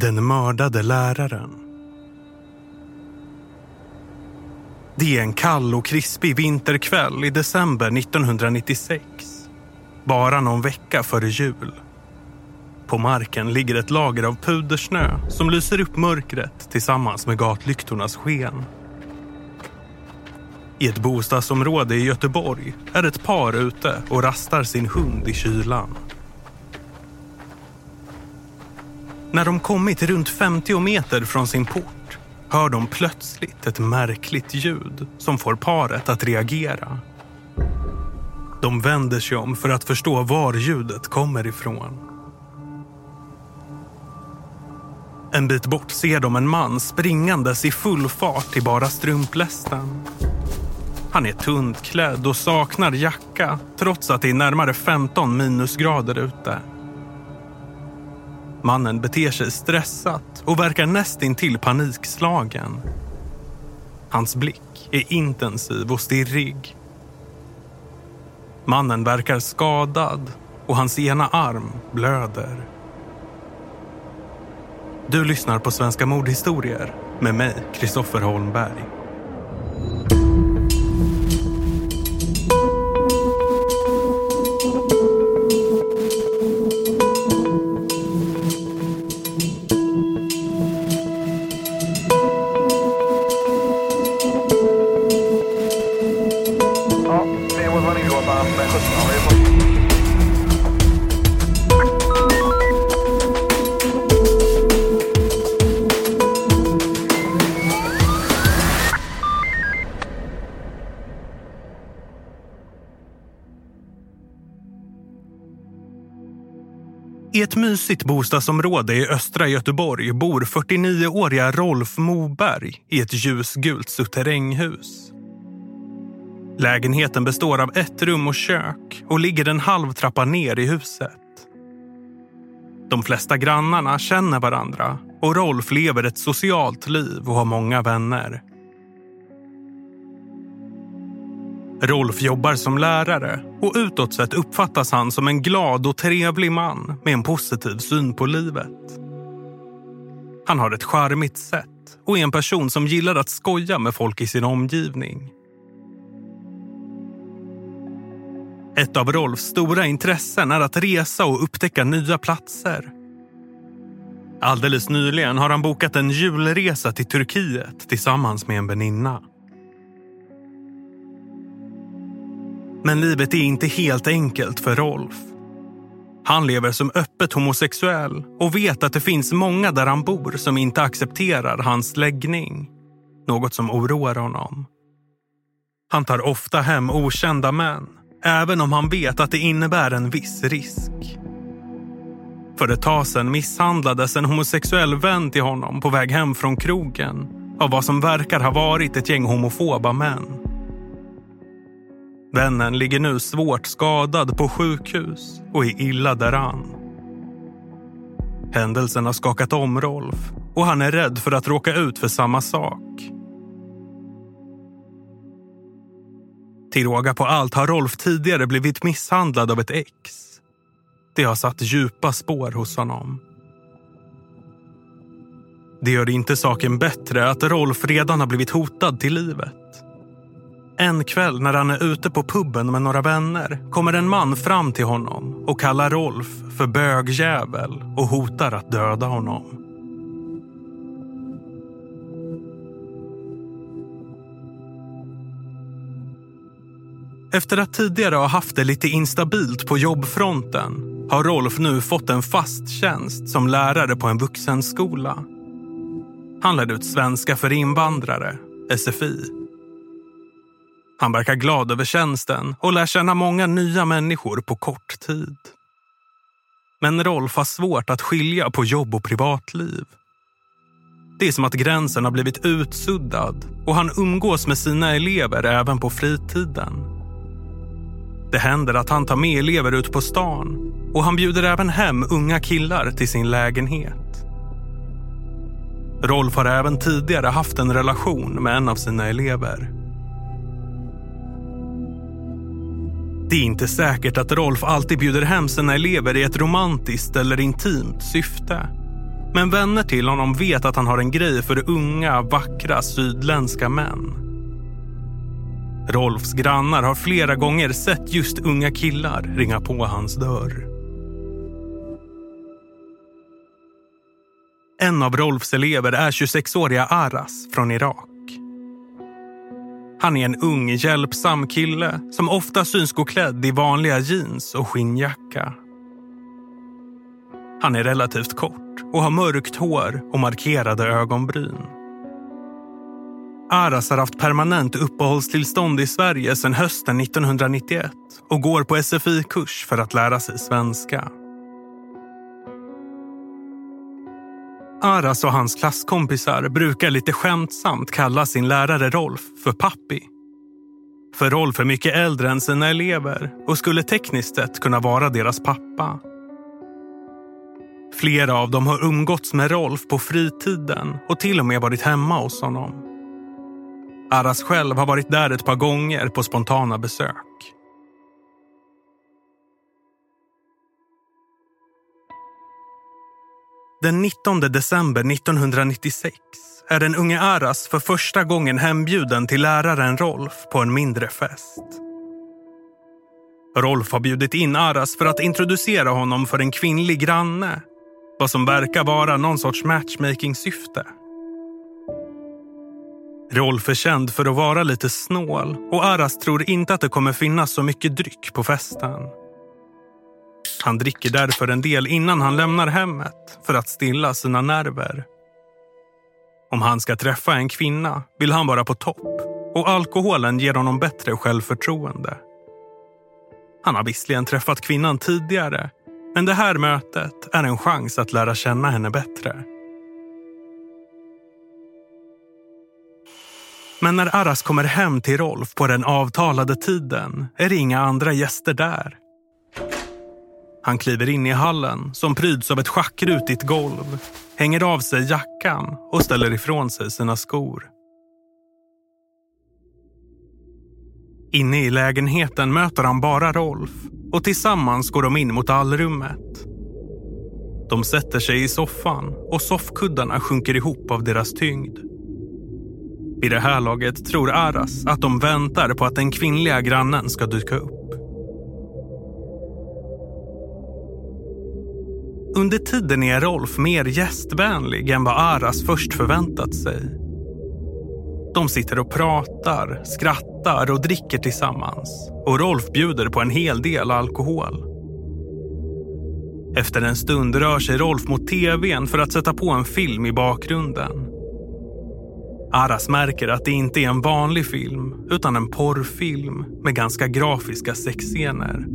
Den mördade läraren. Det är en kall och krispig vinterkväll i december 1996. Bara någon vecka före jul. På marken ligger ett lager av pudersnö som lyser upp mörkret tillsammans med gatlyktornas sken. I ett bostadsområde i Göteborg är ett par ute och rastar sin hund i kylan. När de kommit runt 50 meter från sin port hör de plötsligt ett märkligt ljud som får paret att reagera. De vänder sig om för att förstå var ljudet kommer ifrån. En bit bort ser de en man springandes i full fart i bara strumplästen. Han är tunt klädd och saknar jacka trots att det är närmare 15 minusgrader ute. Mannen beter sig stressat och verkar nästintill panikslagen. Hans blick är intensiv och stirrig. Mannen verkar skadad och hans ena arm blöder. Du lyssnar på Svenska mordhistorier med mig, Kristoffer Holmberg. I ett mysigt bostadsområde i östra Göteborg bor 49-åriga Rolf Moberg i ett ljusgult suterränghus. Lägenheten består av ett rum och kök och ligger en halv trappa ner i huset. De flesta grannarna känner varandra och Rolf lever ett socialt liv och har många vänner. Rolf jobbar som lärare och utåt sett uppfattas han som en glad och trevlig man med en positiv syn på livet. Han har ett charmigt sätt och är en person som gillar att skoja med folk i sin omgivning. Ett av Rolfs stora intressen är att resa och upptäcka nya platser. Alldeles nyligen har han bokat en julresa till Turkiet tillsammans med en väninna. Men livet är inte helt enkelt för Rolf. Han lever som öppet homosexuell och vet att det finns många där han bor som inte accepterar hans läggning. Något som oroar honom. Han tar ofta hem okända män, även om han vet att det innebär en viss risk. För ett tag sedan misshandlades en homosexuell vän till honom på väg hem från krogen av vad som verkar ha varit ett gäng homofoba män. Vännen ligger nu svårt skadad på sjukhus och är illa däran. Händelsen har skakat om Rolf och han är rädd för att råka ut för samma sak. Till råga på allt har Rolf tidigare blivit misshandlad av ett ex. Det har satt djupa spår hos honom. Det gör inte saken bättre att Rolf redan har blivit hotad till livet. En kväll när han är ute på puben med några vänner kommer en man fram till honom och kallar Rolf för bögjävel och hotar att döda honom. Efter att tidigare ha haft det lite instabilt på jobbfronten har Rolf nu fått en fast tjänst som lärare på en vuxenskola. Han lär ut svenska för invandrare, SFI. Han verkar glad över tjänsten och lär känna många nya människor på kort tid. Men Rolf har svårt att skilja på jobb och privatliv. Det är som att gränsen har blivit utsuddad och han umgås med sina elever även på fritiden. Det händer att han tar med elever ut på stan och han bjuder även hem unga killar till sin lägenhet. Rolf har även tidigare haft en relation med en av sina elever. Det är inte säkert att Rolf alltid bjuder hem sina elever i ett romantiskt eller intimt syfte. Men vänner till honom vet att han har en grej för unga, vackra sydländska män. Rolfs grannar har flera gånger sett just unga killar ringa på hans dörr. En av Rolfs elever är 26-åriga Aras från Irak. Han är en ung, hjälpsam kille som ofta syns gå klädd i vanliga jeans och skinnjacka. Han är relativt kort och har mörkt hår och markerade ögonbryn. Aras har haft permanent uppehållstillstånd i Sverige sedan hösten 1991 och går på SFI-kurs för att lära sig svenska. Aras och hans klasskompisar brukar lite skämtsamt kalla sin lärare Rolf för pappi. För Rolf är mycket äldre än sina elever och skulle tekniskt sett kunna vara deras pappa. Flera av dem har umgåtts med Rolf på fritiden och till och med varit hemma hos honom. Aras själv har varit där ett par gånger på spontana besök. Den 19 december 1996 är den unge Aras för första gången hembjuden till läraren Rolf på en mindre fest. Rolf har bjudit in Aras för att introducera honom för en kvinnlig granne. Vad som verkar vara någon sorts matchmaking-syfte. Rolf är känd för att vara lite snål och Aras tror inte att det kommer finnas så mycket dryck på festen. Han dricker därför en del innan han lämnar hemmet för att stilla sina nerver. Om han ska träffa en kvinna vill han vara på topp och alkoholen ger honom bättre självförtroende. Han har visserligen träffat kvinnan tidigare men det här mötet är en chans att lära känna henne bättre. Men när Aras kommer hem till Rolf på den avtalade tiden är det inga andra gäster där. Han kliver in i hallen som pryds av ett schackrutigt golv, hänger av sig jackan och ställer ifrån sig sina skor. Inne i lägenheten möter han bara Rolf och tillsammans går de in mot allrummet. De sätter sig i soffan och soffkuddarna sjunker ihop av deras tyngd. Vid det här laget tror Aras att de väntar på att den kvinnliga grannen ska dyka upp. Under tiden är Rolf mer gästvänlig än vad Aras först förväntat sig. De sitter och pratar, skrattar och dricker tillsammans och Rolf bjuder på en hel del alkohol. Efter en stund rör sig Rolf mot tvn för att sätta på en film i bakgrunden. Aras märker att det inte är en vanlig film utan en porrfilm med ganska grafiska sexscener.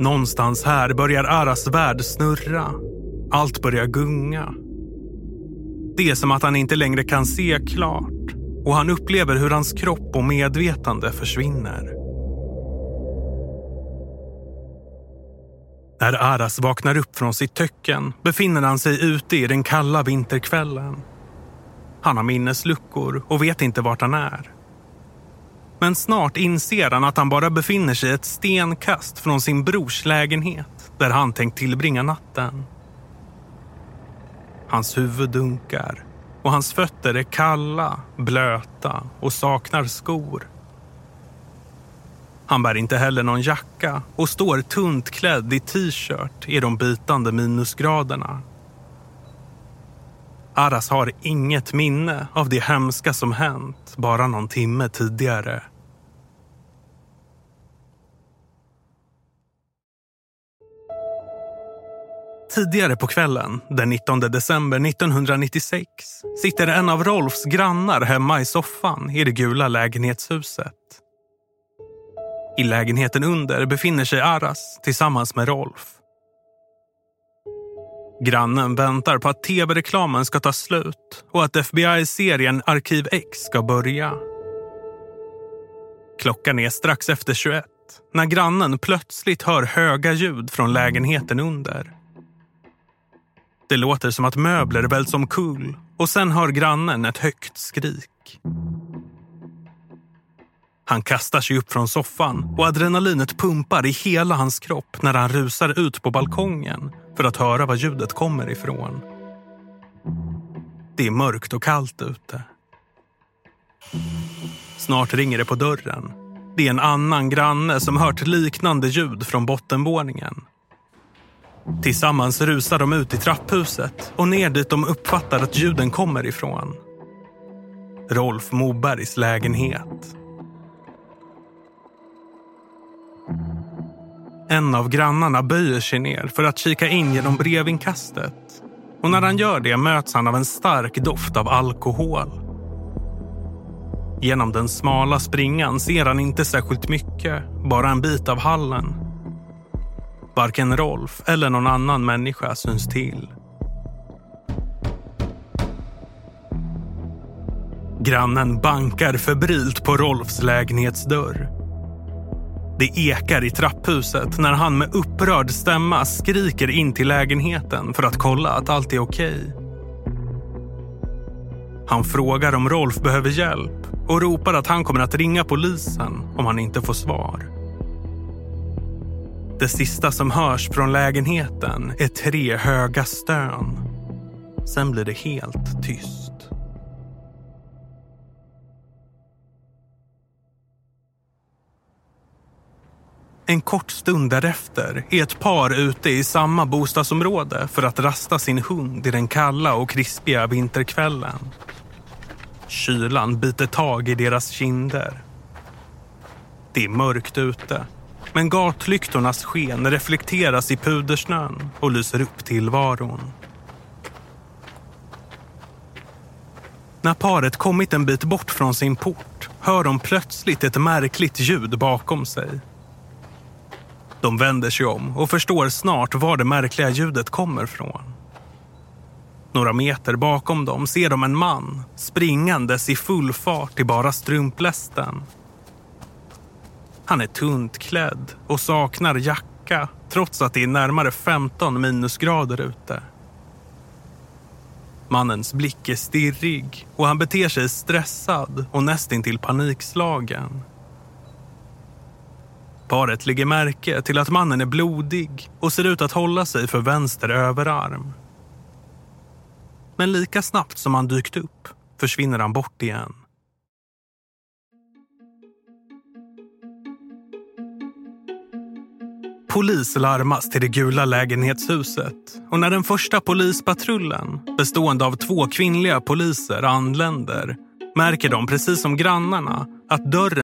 Någonstans här börjar Aras värld snurra. Allt börjar gunga. Det är som att han inte längre kan se klart och han upplever hur hans kropp och medvetande försvinner. När Aras vaknar upp från sitt töcken befinner han sig ute i den kalla vinterkvällen. Han har minnesluckor och vet inte vart han är. Men snart inser han att han bara befinner sig ett stenkast från sin brors lägenhet där han tänkt tillbringa natten. Hans huvud dunkar och hans fötter är kalla, blöta och saknar skor. Han bär inte heller någon jacka och står tunt klädd i t-shirt i de bitande minusgraderna. Aras har inget minne av det hemska som hänt bara någon timme tidigare. Tidigare på kvällen, den 19 december 1996 sitter en av Rolfs grannar hemma i soffan i det gula lägenhetshuset. I lägenheten under befinner sig Aras tillsammans med Rolf. Grannen väntar på att tv-reklamen ska ta slut och att FBI-serien Arkiv X ska börja. Klockan är strax efter 21 när grannen plötsligt hör höga ljud från lägenheten under. Det låter som att möbler välts omkull och sen hör grannen ett högt skrik. Han kastar sig upp från soffan och adrenalinet pumpar i hela hans kropp när han rusar ut på balkongen för att höra var ljudet kommer ifrån. Det är mörkt och kallt ute. Snart ringer det på dörren. Det är en annan granne som hört liknande ljud från bottenvåningen. Tillsammans rusar de ut i trapphuset och ner dit de uppfattar att ljuden kommer ifrån. Rolf Mobergs lägenhet. En av grannarna böjer sig ner för att kika in genom brevinkastet. Och när han gör det möts han av en stark doft av alkohol. Genom den smala springan ser han inte särskilt mycket, bara en bit av hallen. Varken Rolf eller någon annan människa syns till. Grannen bankar febrilt på Rolfs lägenhetsdörr. Det ekar i trapphuset när han med upprörd stämma skriker in till lägenheten för att kolla att allt är okej. Han frågar om Rolf behöver hjälp och ropar att han kommer att ringa polisen om han inte får svar. Det sista som hörs från lägenheten är tre höga stön. Sen blir det helt tyst. En kort stund därefter är ett par ute i samma bostadsområde för att rasta sin hund i den kalla och krispiga vinterkvällen. Kylan biter tag i deras kinder. Det är mörkt ute, men gatlyktornas sken reflekteras i pudersnön och lyser upp tillvaron. När paret kommit en bit bort från sin port hör de plötsligt ett märkligt ljud bakom sig. De vänder sig om och förstår snart var det märkliga ljudet kommer från. Några meter bakom dem ser de en man springandes i full fart i bara strumplästen. Han är tunt klädd och saknar jacka trots att det är närmare 15 minusgrader ute. Mannens blick är stirrig och han beter sig stressad och nästintill panikslagen. Paret lägger märke till att mannen är blodig och ser ut att hålla sig för vänster överarm. Men lika snabbt som han dykt upp försvinner han bort igen. Polis larmas till det gula lägenhetshuset och när den första polispatrullen, bestående av två kvinnliga poliser, anländer märker de precis som grannarna att dörren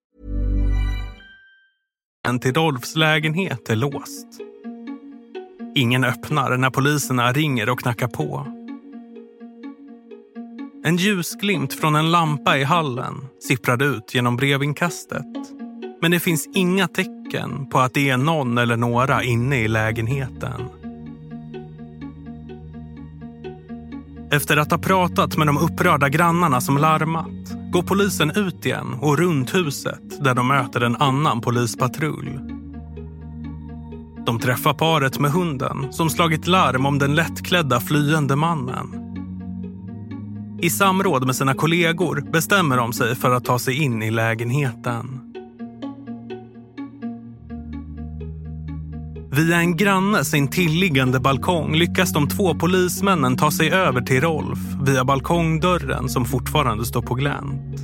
En till Rolfs lägenhet är låst. Ingen öppnar när poliserna ringer och knackar på. En ljusglimt från en lampa i hallen sipprar ut genom brevinkastet. Men det finns inga tecken på att det är någon eller några inne i lägenheten. Efter att ha pratat med de upprörda grannarna som larmat går polisen ut igen och runt huset där de möter en annan polispatrull. De träffar paret med hunden som slagit larm om den lättklädda flyende mannen. I samråd med sina kollegor bestämmer de sig för att ta sig in i lägenheten. Via en grannes intilliggande balkong lyckas de två polismännen ta sig över till Rolf via balkongdörren som fortfarande står på glänt.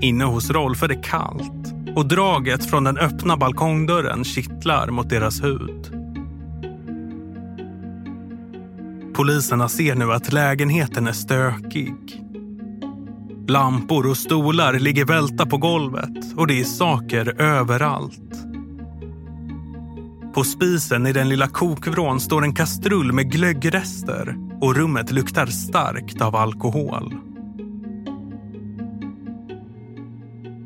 Inne hos Rolf är det kallt och draget från den öppna balkongdörren kittlar mot deras hud. Poliserna ser nu att lägenheten är stökig. Lampor och stolar ligger välta på golvet och det är saker överallt. På spisen i den lilla kokvrån står en kastrull med glöggrester och rummet luktar starkt av alkohol.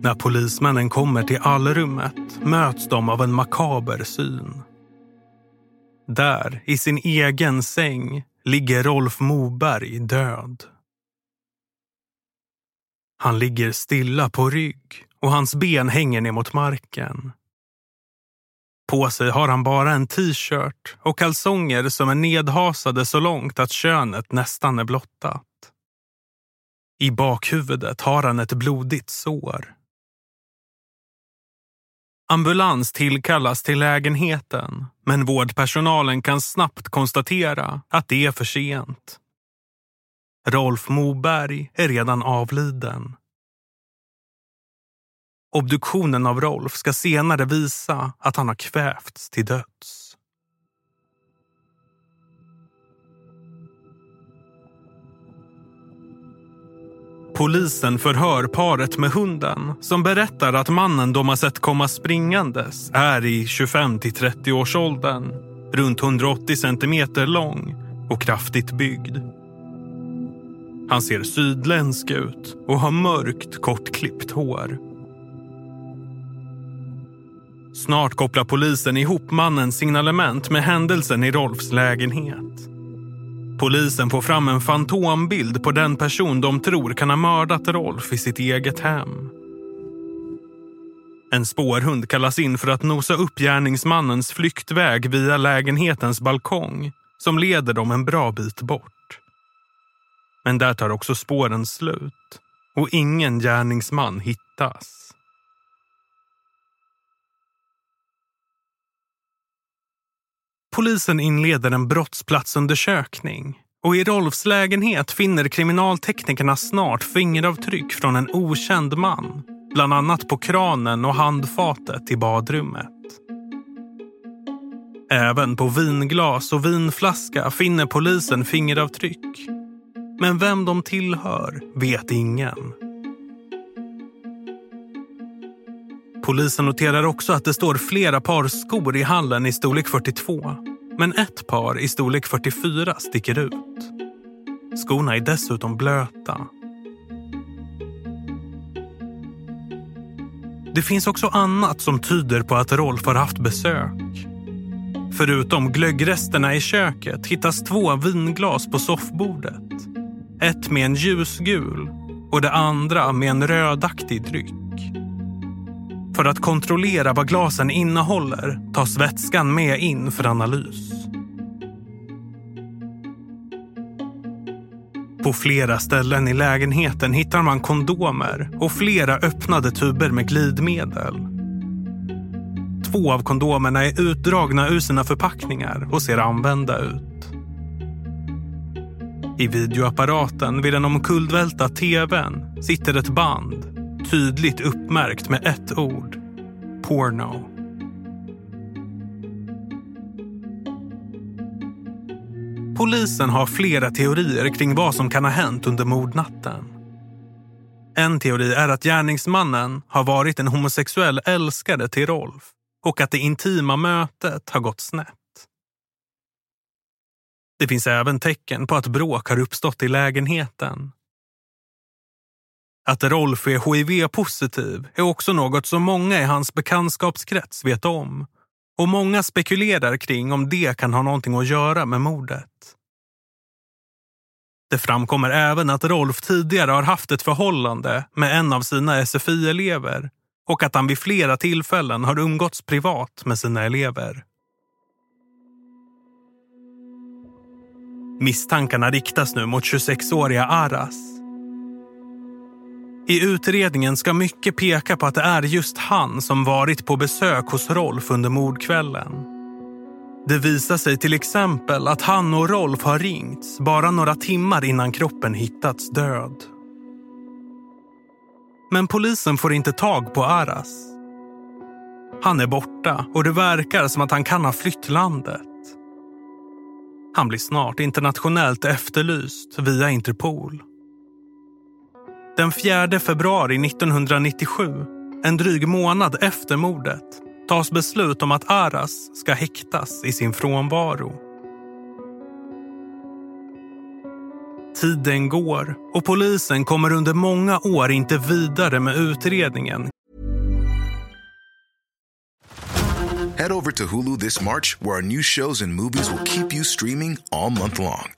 När polismännen kommer till allrummet möts de av en makaber syn. Där, i sin egen säng, ligger Rolf Moberg död. Han ligger stilla på rygg och hans ben hänger ner mot marken. På sig har han bara en t-shirt och kalsonger som är nedhasade så långt att könet nästan är blottat. I bakhuvudet har han ett blodigt sår. Ambulans tillkallas till lägenheten men vårdpersonalen kan snabbt konstatera att det är för sent. Rolf Moberg är redan avliden. Obduktionen av Rolf ska senare visa att han har kvävts till döds. Polisen förhör paret med hunden som berättar att mannen de har sett komma springandes är i 25 till 30 års åldern, runt 180 centimeter lång och kraftigt byggd. Han ser sydländsk ut och har mörkt kortklippt hår. Snart kopplar polisen ihop mannens signalement med händelsen i Rolfs lägenhet. Polisen får fram en fantombild på den person de tror kan ha mördat Rolf i sitt eget hem. En spårhund kallas in för att nosa upp gärningsmannens flyktväg via lägenhetens balkong som leder dem en bra bit bort. Men där tar också spåren slut och ingen gärningsman hittas. Polisen inleder en brottsplatsundersökning och i Rolfs lägenhet finner kriminalteknikerna snart fingeravtryck från en okänd man. Bland annat på kranen och handfatet i badrummet. Även på vinglas och vinflaska finner polisen fingeravtryck. Men vem de tillhör vet ingen. Polisen noterar också att det står flera par skor i hallen i storlek 42. Men ett par i storlek 44 sticker ut. Skorna är dessutom blöta. Det finns också annat som tyder på att Rolf har haft besök. Förutom glöggresterna i köket hittas två vinglas på soffbordet. Ett med en ljusgul och det andra med en rödaktig dryck. För att kontrollera vad glasen innehåller tas vätskan med in för analys. På flera ställen i lägenheten hittar man kondomer och flera öppnade tuber med glidmedel. Två av kondomerna är utdragna ur sina förpackningar och ser använda ut. I videoapparaten vid den omkullvälta tvn sitter ett band tydligt uppmärkt med ett ord. Porno. Polisen har flera teorier kring vad som kan ha hänt under mordnatten. En teori är att gärningsmannen har varit en homosexuell älskare till Rolf och att det intima mötet har gått snett. Det finns även tecken på att bråk har uppstått i lägenheten att Rolf är hiv-positiv är också något som många i hans bekantskapskrets vet om. Och många spekulerar kring om det kan ha någonting att göra med mordet. Det framkommer även att Rolf tidigare har haft ett förhållande med en av sina SFI-elever och att han vid flera tillfällen har umgåtts privat med sina elever. Misstankarna riktas nu mot 26-åriga Aras i utredningen ska mycket peka på att det är just han som varit på besök hos Rolf under mordkvällen. Det visar sig till exempel att han och Rolf har ringts bara några timmar innan kroppen hittats död. Men polisen får inte tag på Aras. Han är borta och det verkar som att han kan ha flytt landet. Han blir snart internationellt efterlyst via Interpol. Den 4 februari 1997, en dryg månad efter mordet, tas beslut om att Aras ska häktas i sin frånvaro. Tiden går och polisen kommer under många år inte vidare med utredningen. Head over to Hulu this March, where our new shows and movies will keep you streaming all month long.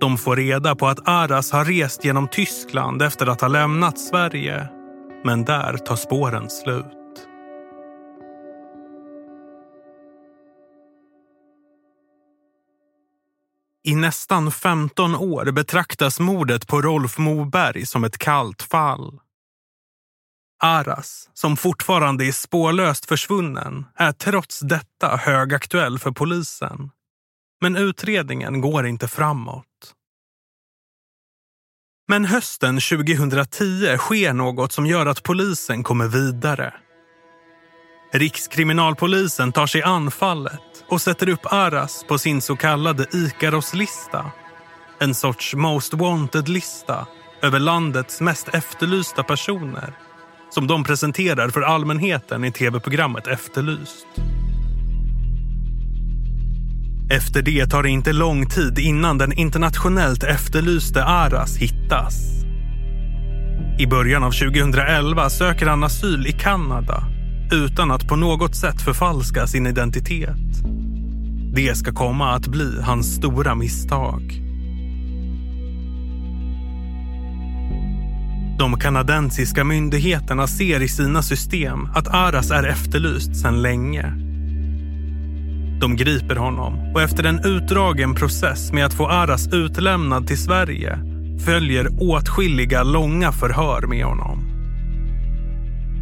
De får reda på att Aras har rest genom Tyskland efter att ha lämnat Sverige. Men där tar spåren slut. I nästan 15 år betraktas mordet på Rolf Moberg som ett kallt fall. Aras, som fortfarande är spårlöst försvunnen, är trots detta högaktuell för polisen. Men utredningen går inte framåt. Men hösten 2010 sker något som gör att polisen kommer vidare. Rikskriminalpolisen tar sig anfallet och sätter upp Aras på sin så kallade Ikaros-lista. En sorts Most Wanted-lista över landets mest efterlysta personer som de presenterar för allmänheten i tv-programmet Efterlyst. Efter det tar det inte lång tid innan den internationellt efterlyste Aras hittas. I början av 2011 söker han asyl i Kanada utan att på något sätt förfalska sin identitet. Det ska komma att bli hans stora misstag. De kanadensiska myndigheterna ser i sina system att Aras är efterlyst sedan länge. De griper honom och efter en utdragen process med att få Aras utlämnad till Sverige följer åtskilliga långa förhör med honom.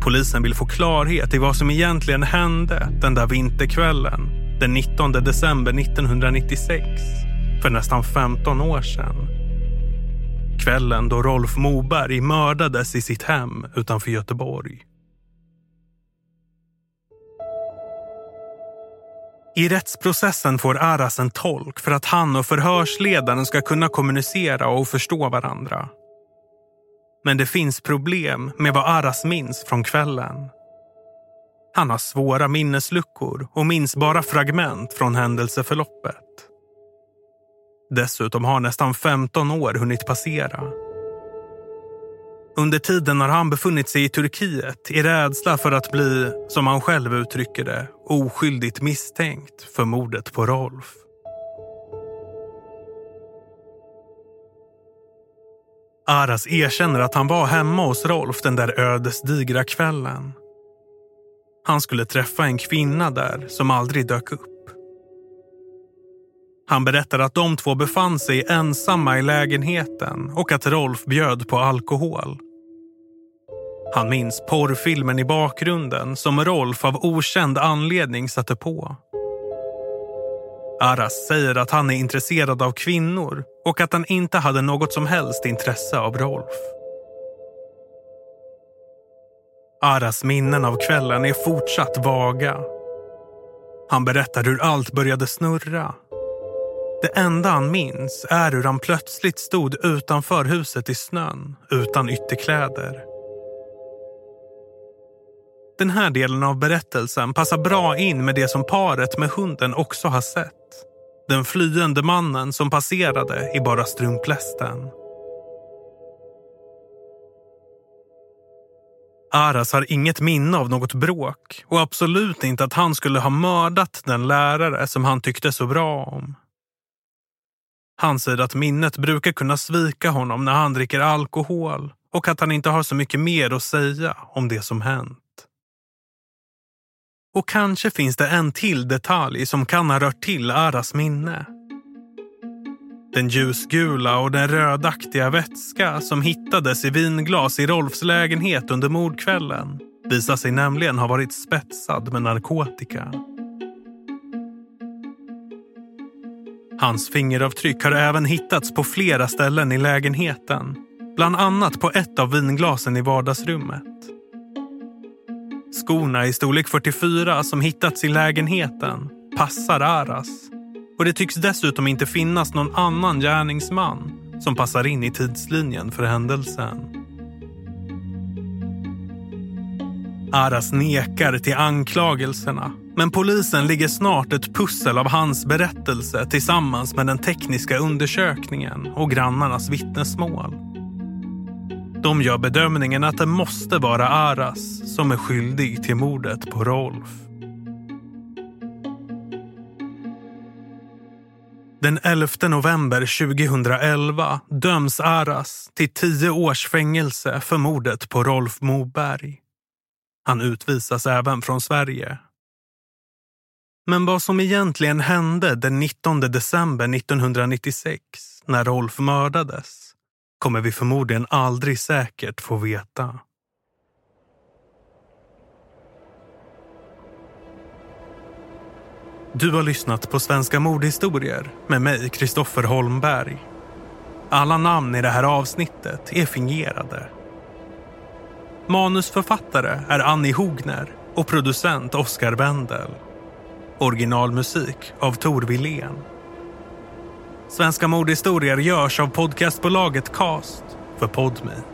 Polisen vill få klarhet i vad som egentligen hände den där vinterkvällen den 19 december 1996, för nästan 15 år sedan. Kvällen då Rolf Moberg mördades i sitt hem utanför Göteborg. I rättsprocessen får Aras en tolk för att han och förhörsledaren ska kunna kommunicera och förstå varandra. Men det finns problem med vad Aras minns från kvällen. Han har svåra minnesluckor och minns bara fragment från händelseförloppet. Dessutom har nästan 15 år hunnit passera. Under tiden har han befunnit sig i Turkiet i rädsla för att bli, som han själv uttrycker det, oskyldigt misstänkt för mordet på Rolf. Aras erkänner att han var hemma hos Rolf den där ödesdigra kvällen. Han skulle träffa en kvinna där som aldrig dök upp. Han berättar att de två befann sig ensamma i lägenheten och att Rolf bjöd på alkohol. Han minns porrfilmen i bakgrunden som Rolf av okänd anledning satte på. Aras säger att han är intresserad av kvinnor och att han inte hade något som helst intresse av Rolf. Aras minnen av kvällen är fortsatt vaga. Han berättar hur allt började snurra det enda han minns är hur han plötsligt stod utanför huset i snön utan ytterkläder. Den här delen av berättelsen passar bra in med det som paret med hunden också har sett. Den flyende mannen som passerade i bara strumplästen. Aras har inget minne av något bråk och absolut inte att han skulle ha mördat den lärare som han tyckte så bra om. Han säger att minnet brukar kunna svika honom när han dricker alkohol och att han inte har så mycket mer att säga om det som hänt. Och kanske finns det en till detalj som kan ha rört till Aras minne. Den ljusgula och den rödaktiga vätska som hittades i vinglas i Rolfs lägenhet under mordkvällen visar sig nämligen ha varit spetsad med narkotika. Hans fingeravtryck har även hittats på flera ställen i lägenheten. Bland annat på ett av vinglasen i vardagsrummet. Skorna i storlek 44 som hittats i lägenheten passar Aras. Och det tycks dessutom inte finnas någon annan gärningsman som passar in i tidslinjen för händelsen. Aras nekar till anklagelserna men polisen ligger snart ett pussel av hans berättelse tillsammans med den tekniska undersökningen och grannarnas vittnesmål. De gör bedömningen att det måste vara Aras som är skyldig till mordet på Rolf. Den 11 november 2011 döms Aras till tio års fängelse för mordet på Rolf Moberg. Han utvisas även från Sverige. Men vad som egentligen hände den 19 december 1996 när Rolf mördades kommer vi förmodligen aldrig säkert få veta. Du har lyssnat på Svenska mordhistorier med mig, Kristoffer Holmberg. Alla namn i det här avsnittet är fingerade. Manusförfattare är Annie Hogner och producent Oskar Wendel. Originalmusik av Tor Wilén. Svenska mordhistorier görs av podcastbolaget Cast för Podme.